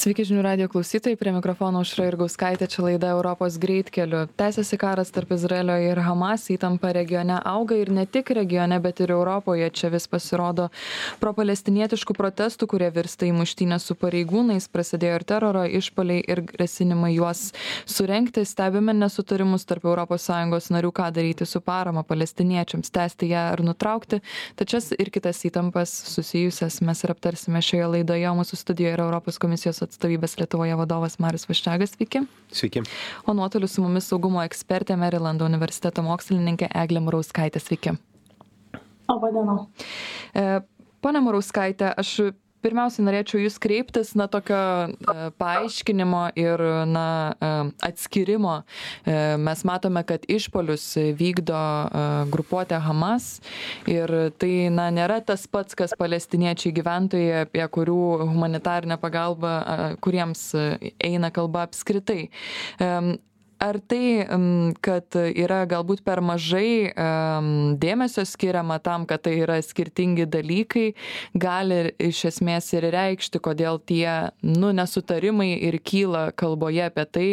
Sveiki žinių radio klausytojai, prie mikrofono užra ir gauskaitė, čia laida Europos greitkeliu. Tęsiasi karas tarp Izraelio ir Hamas, įtampa regione auga ir ne tik regione, bet ir Europoje. Čia vis pasirodo propalestinietiškų protestų, kurie virsta į muštynę su pareigūnais, prasidėjo ir teroro išpoliai ir grasinimai juos surenkti. Stebime nesutarimus tarp ES narių, ką daryti su parama palestiniečiams, tęsti ją ar nutraukti. Tačias ir kitas įtampas susijusias mes ir aptarsime šioje laidoje. Mūsų studijoje yra Europos komisijos atstovybės Lietuvoje vadovas Marius Vaščiagas. Sveiki. Sveiki. O nuotoliu su mumis saugumo ekspertė Maryland universiteto mokslininkė Eglė Marauskaitė. Sveiki. Labadiena. E, Pane Marauskaitė, aš pirmiausia norėčiau jus kreiptis na tokio e, paaiškinimo ir na e, atskyrimo e, mes matome kad išpuolius vykdo grupuotė hamas ir tai na nėra tas pats kas palestiniečiai gyventojai apie kurių humanitarinę pagalbą kuriems eina kalba apskritai ar tai kad yra galbūt per mažai dėmesio skiriama tam kad tai yra skirtingi dalykai gali iš esmės ir reikšti kodėl tie nu nesutarimai ir kyla kalboje apie tai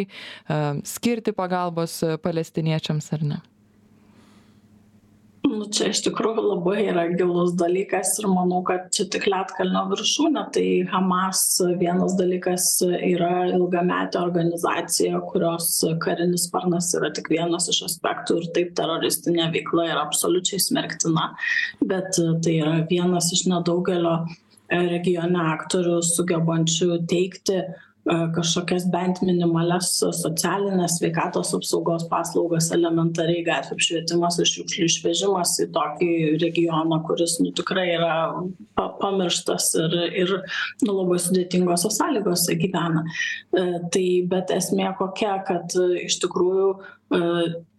skirti pagalbos palestiniečiams ar ne nu čia iš tikrųjų labai yra gilus dalykas ir manau kad čia tik ledkalnio viršūnė tai hamas vienas dalykas yra ilgametė organizacija kurios karinis sparnas yra tik vienas iš aspektų ir taip teroristinė veikla yra absoliučiai smerktina bet tai yra vienas iš nedaugelio regione aktorių sugebančių teikti kažkokias bent minimalias socialines sveikatos apsaugos paslaugas elementariai gatvių apšvietimas ir šiukšlių išvežimas į tokį regioną kuris nu tikrai yra pa pamirštas ir ir nu labai sudėtingose sąlygose gyvena. Tai bet esmė kokia kad iš tikrųjų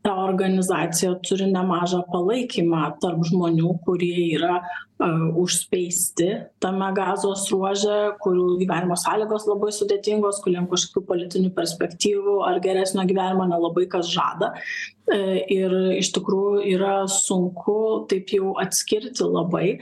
ta organizacija turi nemažą palaikymą tarp žmonių kurie yra užspeisti tame gazos ruože kurių gyvenimo sąlygos labai sudėtingos kuriem kažkokių politinių perspektyvų ar geresnio gyvenimo nelabai kas žada. Ir iš tikrųjų yra sunku taip jau atskirti labai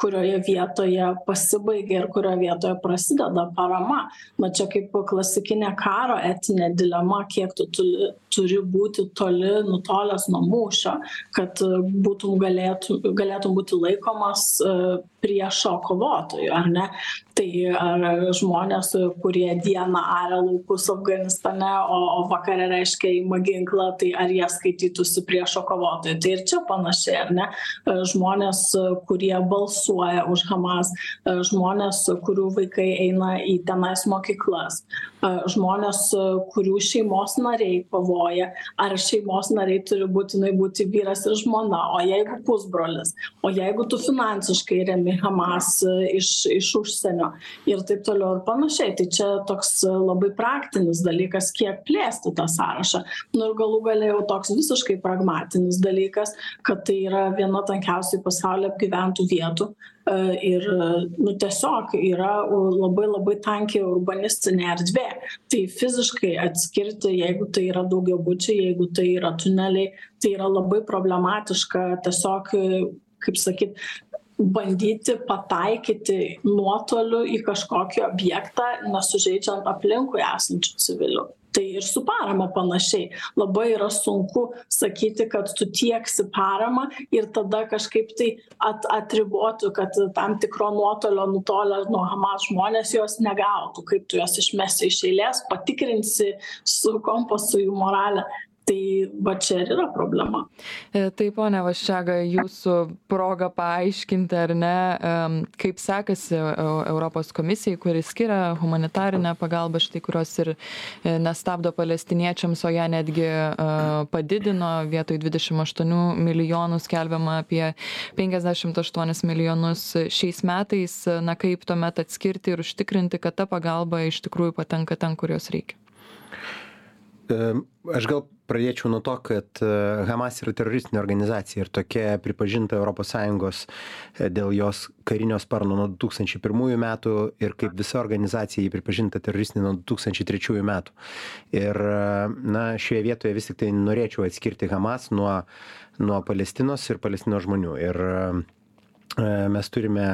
kurioje vietoje pasibaigia ir kurioje vietoje prasideda parama. Na čia kaip klasikinė karo etinė dilema kiek tu turi turi būti toli nutolęs nuo mūšio kad būtum galėtų galėtum būti laikomas priešo kovotoju ar ne tai ar žmonės kurie dieną aria laukus afganistane o o vakare reiškia ima ginklą tai ar jie skaitytųsi priešo kovotoju tai ir čia panašiai ar ne? Žmonės kurie balsuoja už hamas žmonės kurių vaikai eina į tenais mokyklas žmonės kurių šeimos nariai kovoja ar šeimos nariai turi būtinai būti vyras ir žmona o jeigu pusbrolis o jeigu tu finansiškai remi hamas iš iš užsienio ir taip toliau ir panašiai. Tai čia toks labai praktinis dalykas kiek plėsti tą sąrašą. Nu ir galų gale jau toks visiškai pragmatinis dalykas kad tai yra viena tankiausiai pasaulyje apgyventų vietų ir nu tiesiog yra labai labai tanki urbanistinė erdvė. Tai fiziškai atskirti jeigu tai yra daugiabučiai jeigu tai yra tuneliai tai yra labai problematiška tiesiog kaip sakyt bandyti pataikyti nuotoliu į kažkokį objektą nesužeidžiant aplinkui esančių civilių. Tai ir su parama panašiai. Labai yra sunku sakyti kad tu tieksi paramą ir tada kažkaip tai at atriboti kad tam tikro nuotolio nutolę nuo hamas žmonės jos negautų. Kaip tu juos išmesi iš eilės patikrinsi su kompasu jų moralę tai va čia ir yra problema. Tai pone vaščega jūsų proga paaiškinti ar ne kaip sekasi europos komisijai kuri skiria humanitarinę pagalbą štai kurios ir nestabdo palestiniečiams o ją netgi padidino. Vietoj dvidešim aštuonių milijonų skelbiama apie penkiasdešimt aštuonis milijonus šiais metais. Na kaip tuomet atskirti ir užtikrinti kad ta pagalba iš tikrųjų patenka ten kur jos reikia aš gal pradėčiau nuo to kad hamas yra teroristinė organizacija ir tokia pripažinta europos sąjungos dėl jos karinio sparno nuo du tūkstančiai pirmųjų metų ir kaip visa organizacija ji pripažinta teroristine nuo du tūkstančiai trečiųjų metų. Ir na šioje vietoje vis tiktai norėčiau atskirti hamas nuo nuo palestinos ir palestinos žmonių. Ir mes turime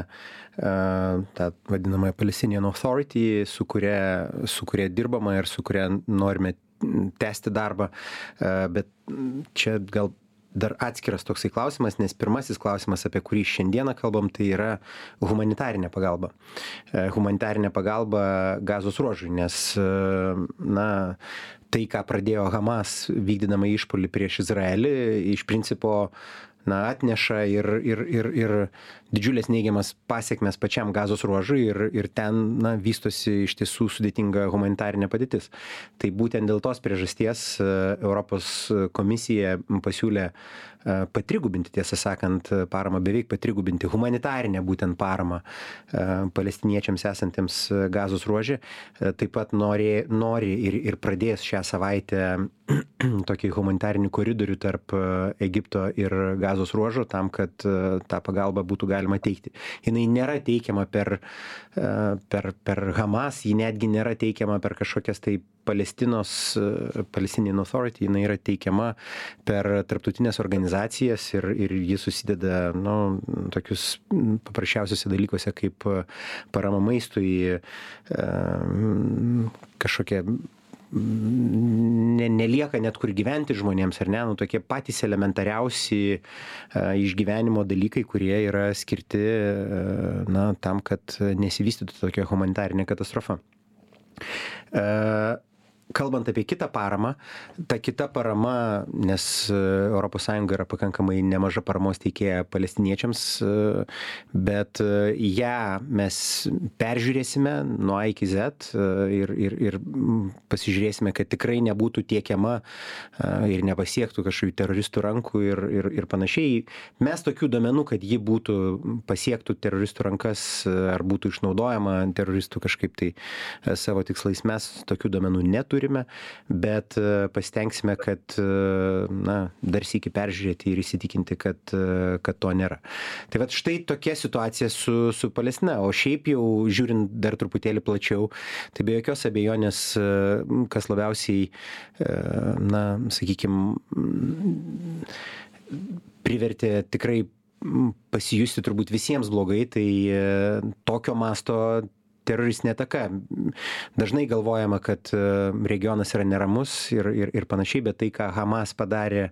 tą vadinamąją Palestinian Authority, su kuria, su kuria dirbama ir su kuria norime tęsti darbą, bet čia gal dar atskiras toksai klausimas, nes pirmasis klausimas, apie kurį šiandieną kalbam, tai yra humanitarinė pagalba. Humanitarinė pagalba gazos ruožui, nes, na, tai, ką pradėjo Hamas vykdydama išpolį prieš Izraelį, iš principo na atneša ir ir ir ir didžiules neigiamas pasekmes pačiam gazos ruožui ir ir ten na vystosi iš tiesų sudėtinga humanitarinė padėtis. Tai būtent dėl tos priežasties e, europos komisija pasiūlė e, patrigubinti tiesą sakant paramą beveik patrigubinti humanitarinę būtent paramą e, palestiniečiams esantiems gazos ruože. Taip pat norė nori ir ir pradės šią savaitę tokį humanitarinį koridorių tarp egipto ir gazos gazos ruožo tam kad e, tą pagalbą būtų galima teikti. Jinai nėra teikiama per e, per per hamas ji netgi nėra teikiama per kažkokias tai palestinos e, palestinian authority jinai yra teikiama per tarptautines organizacijas ir ir ji susideda nu tokius paprasčiausiuose dalykuose kaip parama maistui kažkokia ne, nelieka net kur gyventi žmonėms, ar ne, nu, tokie patys elementariausi išgyvenimo dalykai, kurie yra skirti na, tam, kad nesivystytų tokia humanitarinė katastrofa kalbant apie kitą paramą, ta kita parama, nes ES yra pakankamai nemaža paramos teikėja palestiniečiams, e, bet e, ją mes peržiūrėsime nuo A iki Z e, ir, ir, ir pasižiūrėsime, kad tikrai nebūtų tiekiama ir nepasiektų kažkokių teroristų rankų ir, ir, ir panašiai. Mes tokių domenų, kad ji būtų pasiektų teroristų rankas ar būtų išnaudojama teroristų kažkaip tai savo tikslais, mes tokių domenų neturime turime, bet e, pasitengsime, kad e, na, dar sėki peržiūrėti ir įsitikinti, kad, e, kad to nėra. Tai va štai tokia situacija su, su Palestina. O šiaip jau žiūrint dar truputėlį plačiau, tai be jokios abejonės, kas labiausiai, na, sakykime, privertė tikrai pasijusti turbūt visiems blogai, tai tokio masto teroristinė ataka. Dažnai galvojama, kad e, regionas yra neramus ir, ir, ir panašiai, bet tai, ką Hamas padarė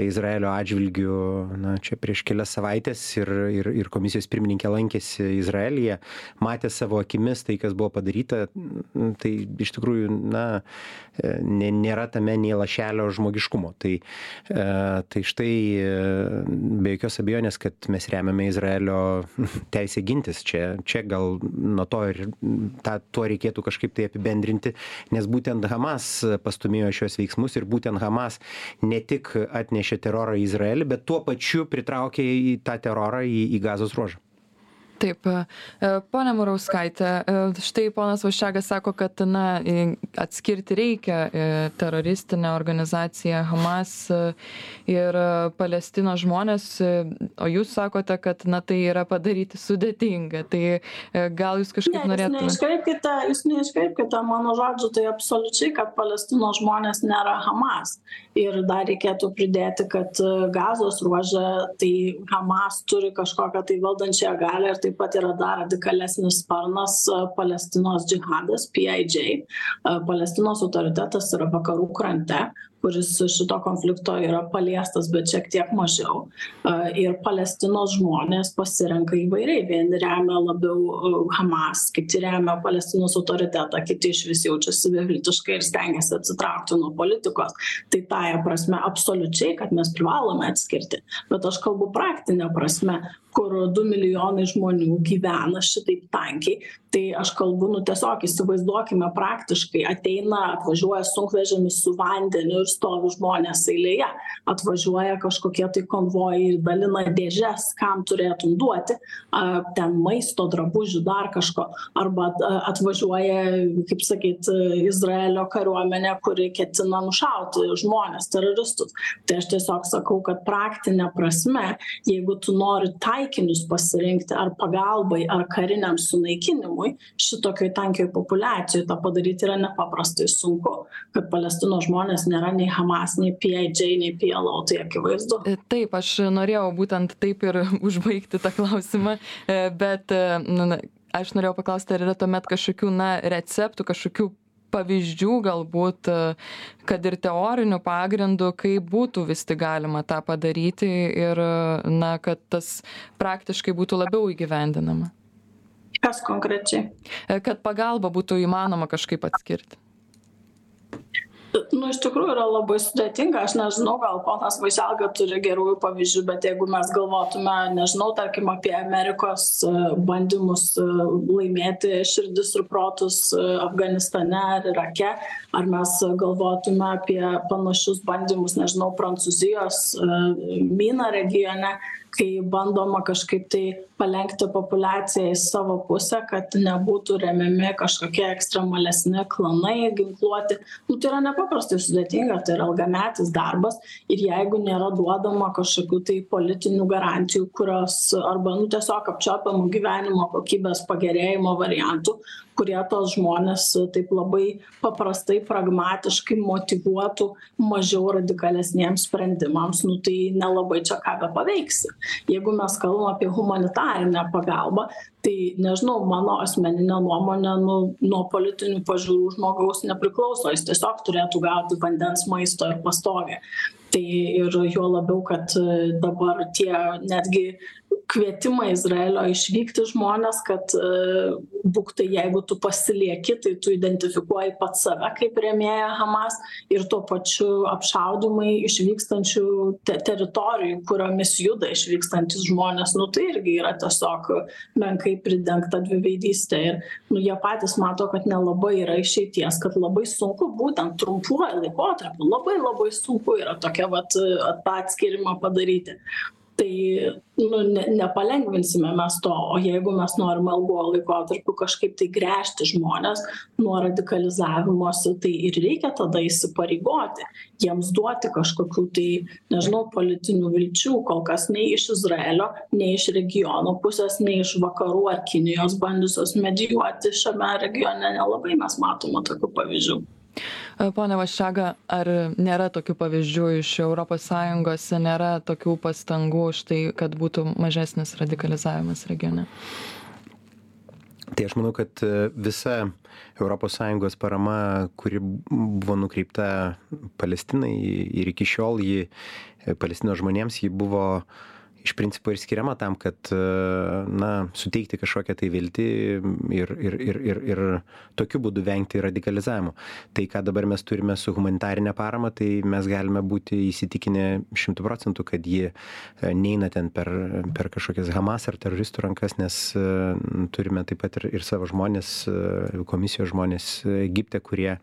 Izraelio atžvilgiu, na, čia prieš kelias savaitės ir, ir, ir komisijos pirmininkė lankėsi Izraelyje, matė savo akimis tai, kas buvo padaryta, tai iš tikrųjų, na, e, nėra tame nei lašelio žmogiškumo. Tai, e, tai štai be jokios abejonės, kad mes remiame Izraelio teisę gintis. Čia, čia gal nuo to ir tą tuo reikėtų kažkaip tai apibendrinti nes būtent hamas pastūmėjo šiuos veiksmus ir būtent hamas ne tik atnešė terorą į izraelį bet tuo pačiu pritraukė į tą terorą į į gazos ruožą taip e, ponia murauskaite e, štai ponas vaščegas sako kad na atskirti reikia e, teroristinę organizaciją hamas ir palestinos žmones o jūs sakote kad na tai yra padaryti sudėtinga. Tai gal jūs kažkaip norėtumėt neiškreipkite jūs neiškreipkite mano žodžių tai absoliučiai kad palestinos žmonės nėra hamas. Ir dar reikėtų pridėti kad gazos ruože tai hamas turi kažkokią tai valdančiąją galią ir taip pat yra dar radikalesnis sparnas palestinos džihadas pij palestinos autoritetas yra vakarų krante kuris šito konflikto yra paliestas bet šiek tiek mažiau. Ir palestinos žmonės pasirenka įvairiai. Vieni remia labiau hamas kiti remia palestinos autoritetą kiti išvis jaučiasi beviltiškai ir stengiasi atsitraukti nuo politikos. Tai tąja prasme absoliučiai kad mes privalome atskirti. Bet aš kalbu praktine prasme kur du milijonai žmonių gyvena šitaip tankiai tai aš kalbu nu tiesiog įsivaizduokime praktiškai ateina atvažiuoja sunkvežimis su vandeniu ir stovi žmonės eilėje atvažiuoja kažkokie tai konvojai ir dalina dėžes kam turėtum duoti a ten maisto drabužių dar kažko. Arba atvažiuoja kaip sakyt izraelio kariuomenė kuri ketina nušauti žmones teroristus. Tai aš tiesiog sakau kad praktine prasme jeigu tu nori taikinius pasirinkti ar pagalbai ar kariniam sunaikinimui šitokioj tankioj populiacijoj tą padaryt yra nepaprastai sunku kad palestinos žmonės nėra nei hamas nei pij nei plo tai akivaizdu. Taip aš norėjau būtent taip ir užbaigti tą klausimą bet na aš norėjau paklausti ar yra tuomet kažkokių na receptų kažkokių pavyzdžių galbūt kad ir teoriniu pagrindu kaip būtų vis tik galima tą padaryti ir na kad tas praktiškai būtų labiau įgyvendinama? Kas konkrečiai? Kad pagalbą būtų įmanoma kažkaip atskirti nu iš tikrųjų yra labai sudėtinga. Aš nežinau gal ponas vaišelga turi gerųjų pavyzdžių bet jeigu mes galvotume nežinau tarkim apie amerikos e, bandymus e, laimėti širdis ir protus e, afganistane ar irake ar mes galvotume apie panašius bandymus nežinau prancūzijos myna regione kai bandoma kažkaip tai palenkti populiaciją į savo pusę kad nebūtų remiami kažkokie ekstremalesni klanai ginkluoti. Nu tai yra nepaprastai sudėtinga tai yra ilgametis darbas ir jeigu nėra duodama kažkokių tai politinių garantijų kurios arba nu tiesiog apčiuopiamų gyvenimo kokybės pagerėjimo variantų kurie tuos žmones taip labai paprastai pragmatiškai motyvuotų mažiau radikalesniems sprendimams. Nu tai nelabai čia ką bepaveiksi jeigu mes kalbam apie humanitarinę pagalbą tai nežinau mano asmenine nuomone nu nuo politinių pažiūrų žmogaus nepriklauso. Jis tiesiog turėtų gauti vandens maisto ir pastogę. Tai ir juo labiau kad dabar tie netgi kvietimą izraelio išvykti žmones kad būk tai jeigu tu pasilieki tai tu identifikuoji pats save kaip rėmėją hamas ir tuo pačiu apšaudymai išvykstančių te teritorijų kuriomis juda išvykstantys žmonės. Nu tai irgi yra tiesiog menkai pridengta dviveidystė ir nu jie patys mato kad nelabai yra išeities kad labai sunku būtent trumpuoju laikotarpiu labai labai sunku yra tokia vat tą atskyrimą padaryti tai nu ne nepalengvinsime mes to. O jeigu mes norim ilguoju laikotarpiu kažkaip tai gręžti žmones nuo radikalizavimosi tai ir reikia tada įsipareigoti jiems duoti kažkokių tai nežinau politinių vilčių kol kas nei iš izraelio nei iš regiono pusės nei iš vakarų ar kinijos bandžiusios medijuoti šiame regione. Nelabai mes matome tokių pavyzdžių pone vaščega ar nėra tokių pavyzdžių iš europos sąjungos nėra tokių pastangų štai kad būtų mažesnis radikalizavimas regione? Tai aš manau kad visa europos sąjungos parama kuri buvo nukreipta palestinai ir iki šiol ji palestinos žmonėms ji buvo iš principo ir skiriama tam kad na suteikti kažkokią tai viltį ir ir ir ir ir tokiu būdu vengti radikalizavimo. Tai ką dabar mes turime su humanitarine parama tai mes galime būti įsitikinę šimtu procentų kad ji neina ten per per kažkokias hamas ar teroristų rankas nes turime taip pat ir ir savo žmones komisijos žmones egipte kurie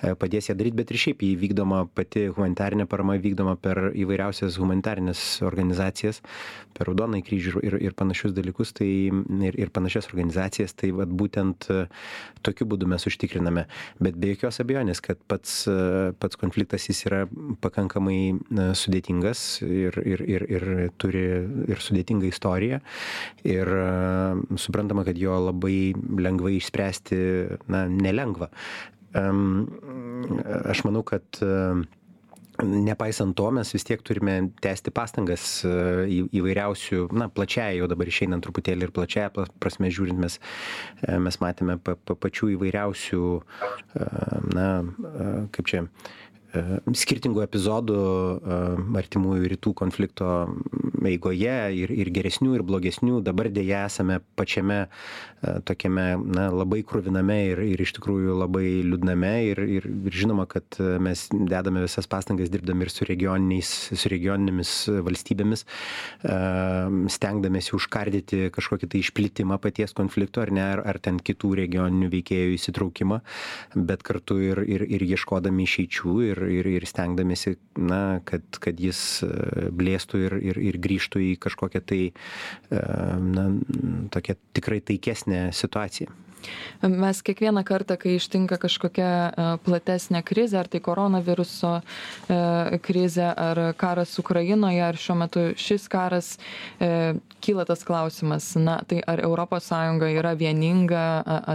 padės ją daryt. Bet ir šiaip ji vykdoma pati humanitarinė parama vykdoma per įvairiausias humanitarines organizacijas per raudonąjį kryžių ir ir panašius dalykus tai ir ir panašias organizacijas tai vat būtent tokiu būdu mes užtikriname. Bet be jokios abejonės kad pats pats konfliktas jis yra pakankamai sudėtingas ir ir ir ir turi ir sudėtingą istoriją. Ir suprantama kad jo labai lengvai išspręsti na nelengva. Aš manau kad nepaisant to mes vis tiek turime tęsti pastangas į įvairiausių na plačiąja jau dabar išeinant truputėlį ir plačiąja prasme žiūrint mes mes matėme pa pa pačių įvairiausių na kaip čia skirtingų epizodų artimųjų rytų konflikto eigoje ir ir geresnių ir blogesnių. Dabar deja esame pačiame tokiame na labai kruviname ir ir iš tikrųjų labai liūdname. Ir ir ir žinoma kad mes dedame visas pastangas dirbdami ir su su regioninėmis valstybėmis stengdamiesi užkardyti kažkokį tai išplitimą paties konflikto ar ne ar ar ten kitų regioninių veikėjų įsitraukimą bet kartu ir ir ir ieškodami išeičių ir ir ir stengdamiesi na kad kad jis blėstų ir ir ir grįžtų į kažkokią tai na tokią tikrai taikesnę situaciją Mes kiekvieną kartą, kai ištinka kažkokia platesnė krizė, ar tai koronaviruso krizė, ar karas Ukrainoje, ar šiuo metu šis karas, kyla tas klausimas, na tai ar ES yra vieninga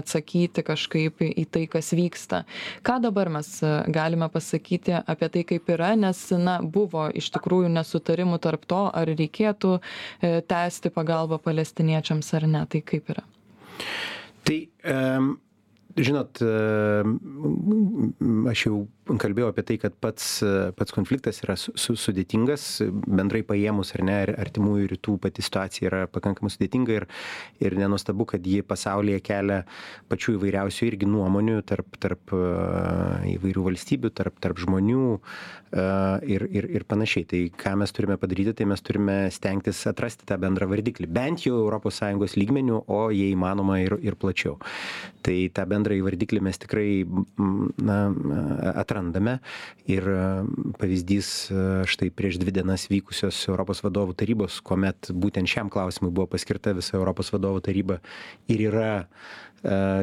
atsakyti kažkaip į tai, kas vyksta. Ką dabar mes galime pasakyti? Pasakyti apie tai kaip yra nes na buvo iš tikrųjų nesutarimų tarp to ar reikėtų e, tęsti pagalbą palestiniečiams ar ne. Tai kaip yra? Tai um žinot aš jau kalbėjau apie tai kad pats pats konfliktas yra su su sudėtingas bendrai paėmus ar ne ar artimųjų rytų pati situacija yra pakankamai sudėtinga ir ir nenuostabu kad ji pasaulyje kelia pačių įvairiausių irgi nuomonių tarp tarp įvairių valstybių tarp tarp žmonių ir ir ir panašiai. Tai ką mes turime padaryti tai mes turime stengtis atrasti tą bendrą vardiklį bent jau europos sąjungos lygmeniu o jei įmanoma ir ir plačiau. Tai tą bendrąjį vardiklį mes tikrai na atrandame ir pavyzdys štai prieš dvi dienas vykusios europos vadovų tarybos kuomet būtent šiam klausimui buvo paskirta visa europos vadovų taryba ir yra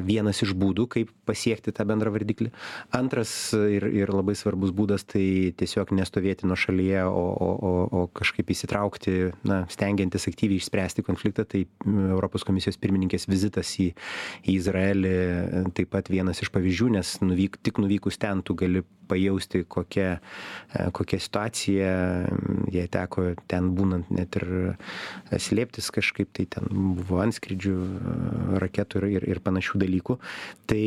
vienas iš būdų, kaip pasiekti tą bendrą vardiklį. Antras ir, ir labai svarbus būdas tai tiesiog nestovėti nuo šalyje, o, o, o, o kažkaip įsitraukti, na, stengiantis aktyviai išspręsti konfliktą. Tai Europos komisijos pirmininkės vizitas į, į Izraelį taip pat vienas iš pavyzdžių, nes nuvyk, tik nuvykus ten tu gali pajausti, kokia, kokia situacija, jai teko ten būnant net ir slėptis kažkaip, tai ten buvo anskridžių raketų ir, ir, ir panašių dalykų. Tai,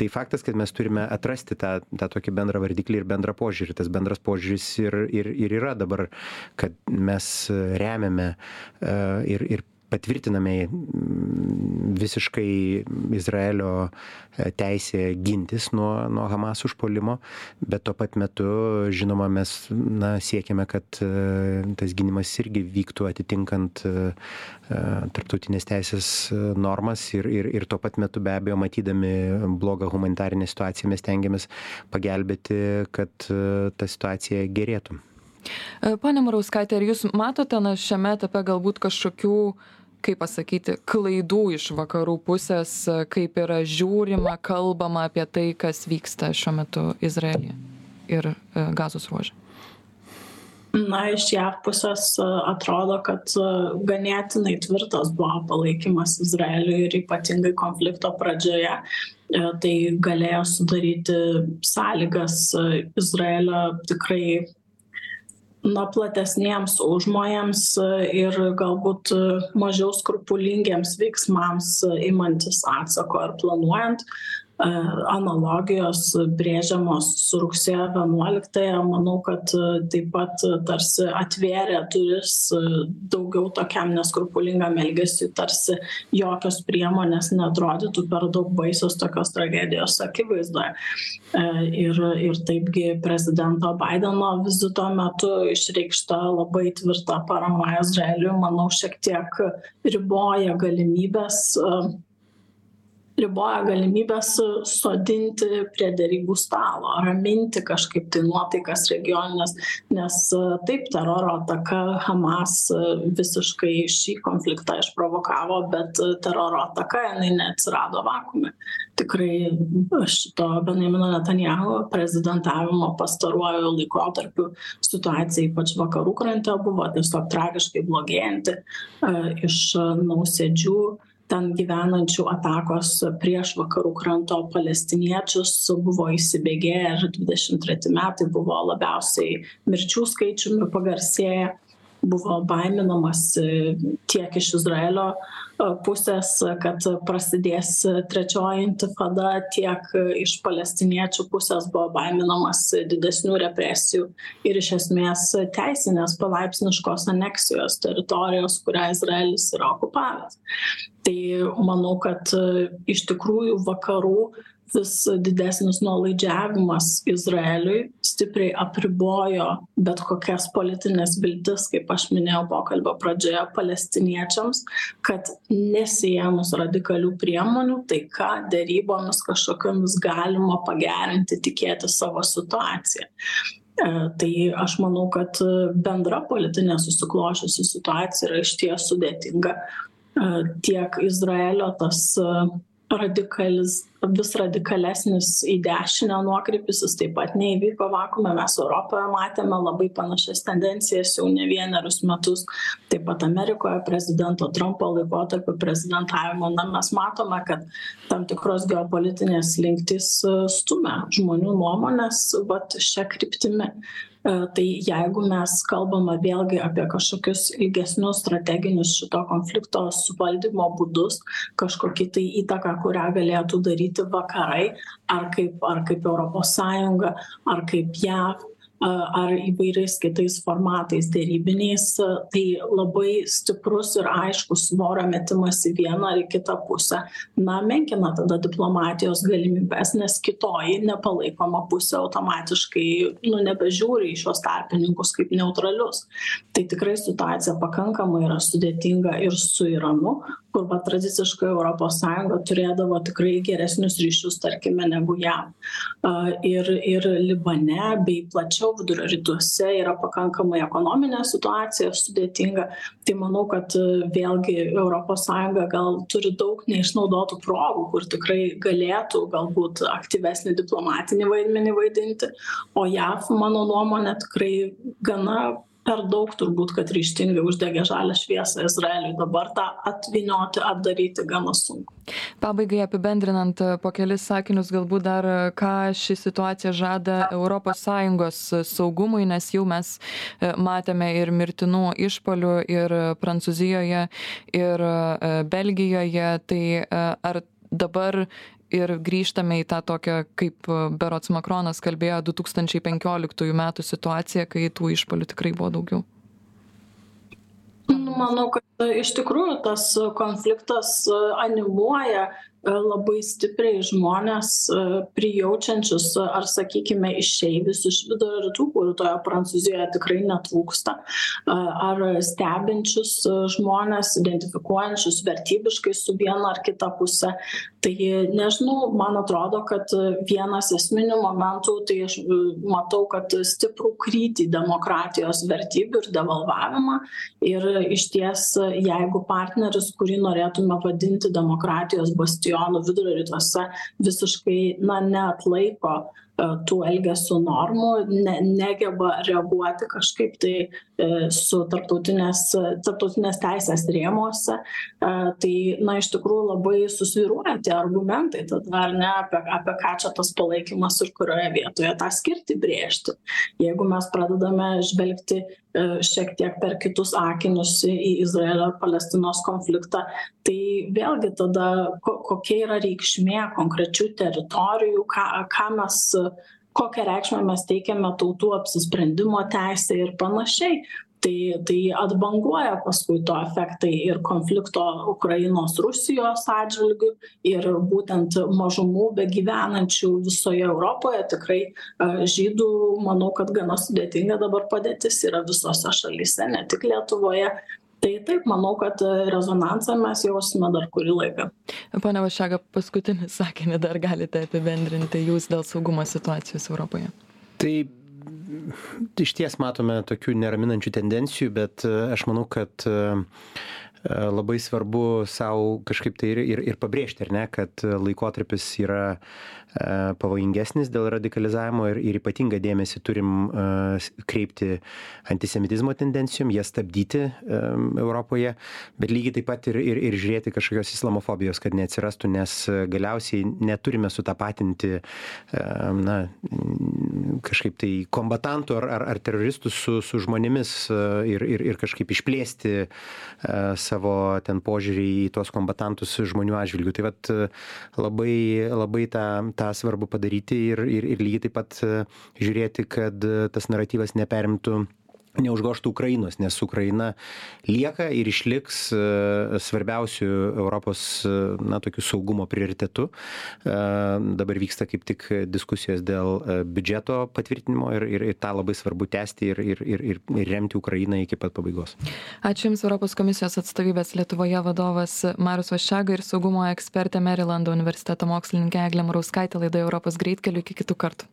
tai faktas, kad mes turime atrasti tą, tą tokį bendrą vardiklį ir bendrą požiūrį. Tas bendras požiūris ir, ir, ir yra dabar, kad mes remiame ir, ir patvirtiname mm, visiškai Izraelio e, teisę gintis nuo, nuo Hamas užpolimo, bet tuo pat metu, žinoma, mes na, siekiame, kad e, tas gynimas irgi vyktų atitinkant e, tarptautinės teisės normas ir, ir, ir tuo pat metu be abejo matydami blogą humanitarinę situaciją mes tengiamės pagelbėti, kad ta situacija gerėtų. Pane Marauskaitė, ar jūs matote na, šiame etape galbūt kažkokių kaip pasakyti klaidų iš vakarų pusės kaip yra žiūrima kalbama apie tai kas vyksta šiuo metu izraelyje ir e, gazos ruože Na, iš JAV pusės e, atrodo, kad e, ganėtinai tvirtas buvo palaikymas Izraeliui ir ypatingai konflikto pradžioje. Tai galėjo sudaryti sąlygas Izraelio tikrai na platesniems užmojams e, ir galbūt e, mažiau skrupulingiems veiksmams e, imantis atsako ar planuojant analogijos brėžiamos su rugsėjo 11-ąją, manau, kad taip pat tarsi atvėrė duris daugiau tokiam neskrupulingam elgesiu, tarsi jokios priemonės netrodytų per daug baisios tokios tragedijos akivaizdoje. Ir, ir taipgi prezidento Bideno vizito metu išreikšta labai tvirta parama Izraeliui, manau, šiek tiek riboja galimybės riboja galimybes sodinti prie derybų stalo raminti kažkaip tai nuotaikas regionines nes taip teroro ataka hamas visiškai šį konfliktą išprovokavo bet teroro ataka jinai neatsirado vakuume. Tikrai šito benjamino netanyahu prezidentavimo pastaruoju laikotarpiu situacija ypač vakarų krante buvo tiesiog tragiškai blogėjanti iš nausėdžių ten gyvenančių atakos prieš vakarų kranto palestiniečius buvo įsibėgėję ir dvidešimt treti metai buvo labiausiai mirčių skaičiumi pagarsėję. Buvo baiminamasi tiek iš izraelio pusės kad prasidės trečioji intifada tiek iš palestiniečių pusės buvo baiminamasi didesnių represijų ir iš esmės teisinės palaipsniškos aneksijos teritorijos kurią izraelis yra okupavęs. Tai manau kad iš tikrųjų vakarų vis didesnis nuolaidžiavimas izraeliui stipriai apribojo bet kokias politines viltis kaip aš minėjau pokalbio pradžioje palestiniečiams kad nesiėmus radikalių priemonių taika derybomis kažkokiomis galima pagerinti tikėtis savo situaciją e, Tai aš manau, kad bendra politinė susiklošiusi situacija yra išties sudėtinga. E, tiek Izraelio tas radikalis vis radikalesnis į dešinę nuokrypis jis taip pat neįvyko vakuume. Mes europoje matėme labai panašias tendencijas jau ne vienerius metus. Taip pat amerikoje prezidento trampo laikotarpiu prezidentavimo. Na mes matome kad tam tikros geopolitinės slinktys stumia žmonių nuomones vat šia kryptimi. E, tai jeigu mes kalbame vėlgi apie kažkokius ilgesnius strateginius šito konflikto suvaldymo būdus kažkokį tai įtaką kurią galėtų daryti vakarai ar kaip ar kaip europos sąjunga ar kaip jav ar įvairiais kitais formatais derybiniais tai labai stiprus ir aiškus svorio metimas į vieną ar į kitą pusę. Na menkina tada diplomatijos galimybes nes kitoji nepalaikoma pusė automatiškai nu nebežiūri į šiuos tarpininkus kaip neutralius. Tai tikrai situacija pakankamai yra sudėtinga ir su iranu kur va tradiciškai europos sąjunga turėdavo tikrai geresnius ryšius tarkime negu jav. Ir ir libane bei plačiau vidurio rytuose yra pakankamai ekonominė situacija sudėtinga. Tai manau kad vėlgi europos sąjunga gal turi daug neišnaudotų progų kur tikrai galėtų galbūt aktyvesnį diplomatinį vaidmenį vaidinti o jav mano nuomone tikrai gana per daug turbūt kad ryžtingai uždegė žalią šviesą izraeliui. Dabar tą atvynioti atdaryti gana sunku. Pabaigai apibendrinant po kelis sakinius galbūt dar ką ši situacija žada europos sąjungos saugumui nes jau mes e, matėme ir mirtinų išpuolių ir prancūzijoje ir e, belgijoje. Tai e, ar dabar ir grįžtame į tą tokią kaip berods makronas kalbėjo du tūkstančiai penkioliktųjų metų situaciją kai tų išpuolių tikrai buvo daugiau. Nu manau kad iš tikrųjų tas konfliktas animuoja labai stipriai žmones prijaučiančius ar sakykime išeivius iš vidurio rytų kurių toje prancūzijoje tikrai netrūksta ar stebinčius žmones identifikuojančius vertybiškai su viena ar kita puse. Tai nežinau man atrodo kad vienas esminių momentų tai aš matau kad stiprų krytį demokratijos vertybių ir devalvavimą ir išties jeigu partneris kurį norėtume vadinti demokratijos bastionu vidurio rytuose visiškai na neatlaiko tų elgesio normų ne negeba reaguoti kažkaip tai e, su tarptautinės tarptautinės teisės rėmuose. E, tai na iš tikrųjų labai susvyruoja tie argumentai tada ar ne apie apie ką čia tas palaikymas ir kurioje vietoje tą skirtį brėžti. Jeigu mes pradedame žvelgti šiek tiek per kitus akinius į izraelio palestinos konfliktą tai vėlgi tada ko kokia yra reikšmė konkrečių teritorijų ką ką mes kokią reikšmę mes teikiame tautų apsisprendimo teisei ir panašiai. Tai tai atbanguoja paskui to efektai ir konflikto ukrainos rusijos atžvilgiu ir būtent mažumų begyvenančių visoje europoje. Tikrai žydų manau kad gana sudėtinga dabar padėtis yra visose šalyse ne tik lietuvoje tai taip manau kad rezonansą mes jausime dar kurį laiką. Pone vaščega paskutinį sakinį dar galite apibendrinti jūs dėl saugumo situacijos europoje. Tai išties matome tokių neraminančių tendencijų bet aš manau kad labai svarbu sau kažkaip tai ir, ir, ir pabrėžti, ar ne, kad laikotarpis yra E, pavojingesnis dėl radikalizavimo ir, ir ypatingą dėmesį turim uh, kreipti antisemitizmo tendencijom, jas stabdyti Europoje, bet lygiai taip pat ir, ir, ir žiūrėti kažkokios islamofobijos, kad neatsirastų, nes galiausiai neturime sutapatinti na, kažkaip tai kombatantų ar, ar, ar teroristų su, su žmonėmis uh, ir, ir, ir kažkaip išplėsti uh, savo ten požiūrį į tuos kombatantus žmonių atžvilgių. Tai vad labai, labai tą, tą tą svarbu padaryti ir ir ir lygiai taip pat žiūrėti kad tas naratyvas neperimtų neužgožtų Ukrainos, nes Ukraina lieka ir išliks e, svarbiausių Europos e, na, tokių saugumo prioritetų. E, dabar vyksta kaip tik diskusijos dėl biudžeto patvirtinimo ir, ir, ir tą labai svarbu tęsti ir, ir, ir, ir, remti Ukrainą iki pat pabaigos. Ačiū Jums Europos komisijos atstovybės Lietuvoje vadovas Marius Vaščega ir saugumo ekspertė Marylando universiteto mokslininkė Eglė Marauskaitė laidoje Europos greitkeliu iki kitų kartų.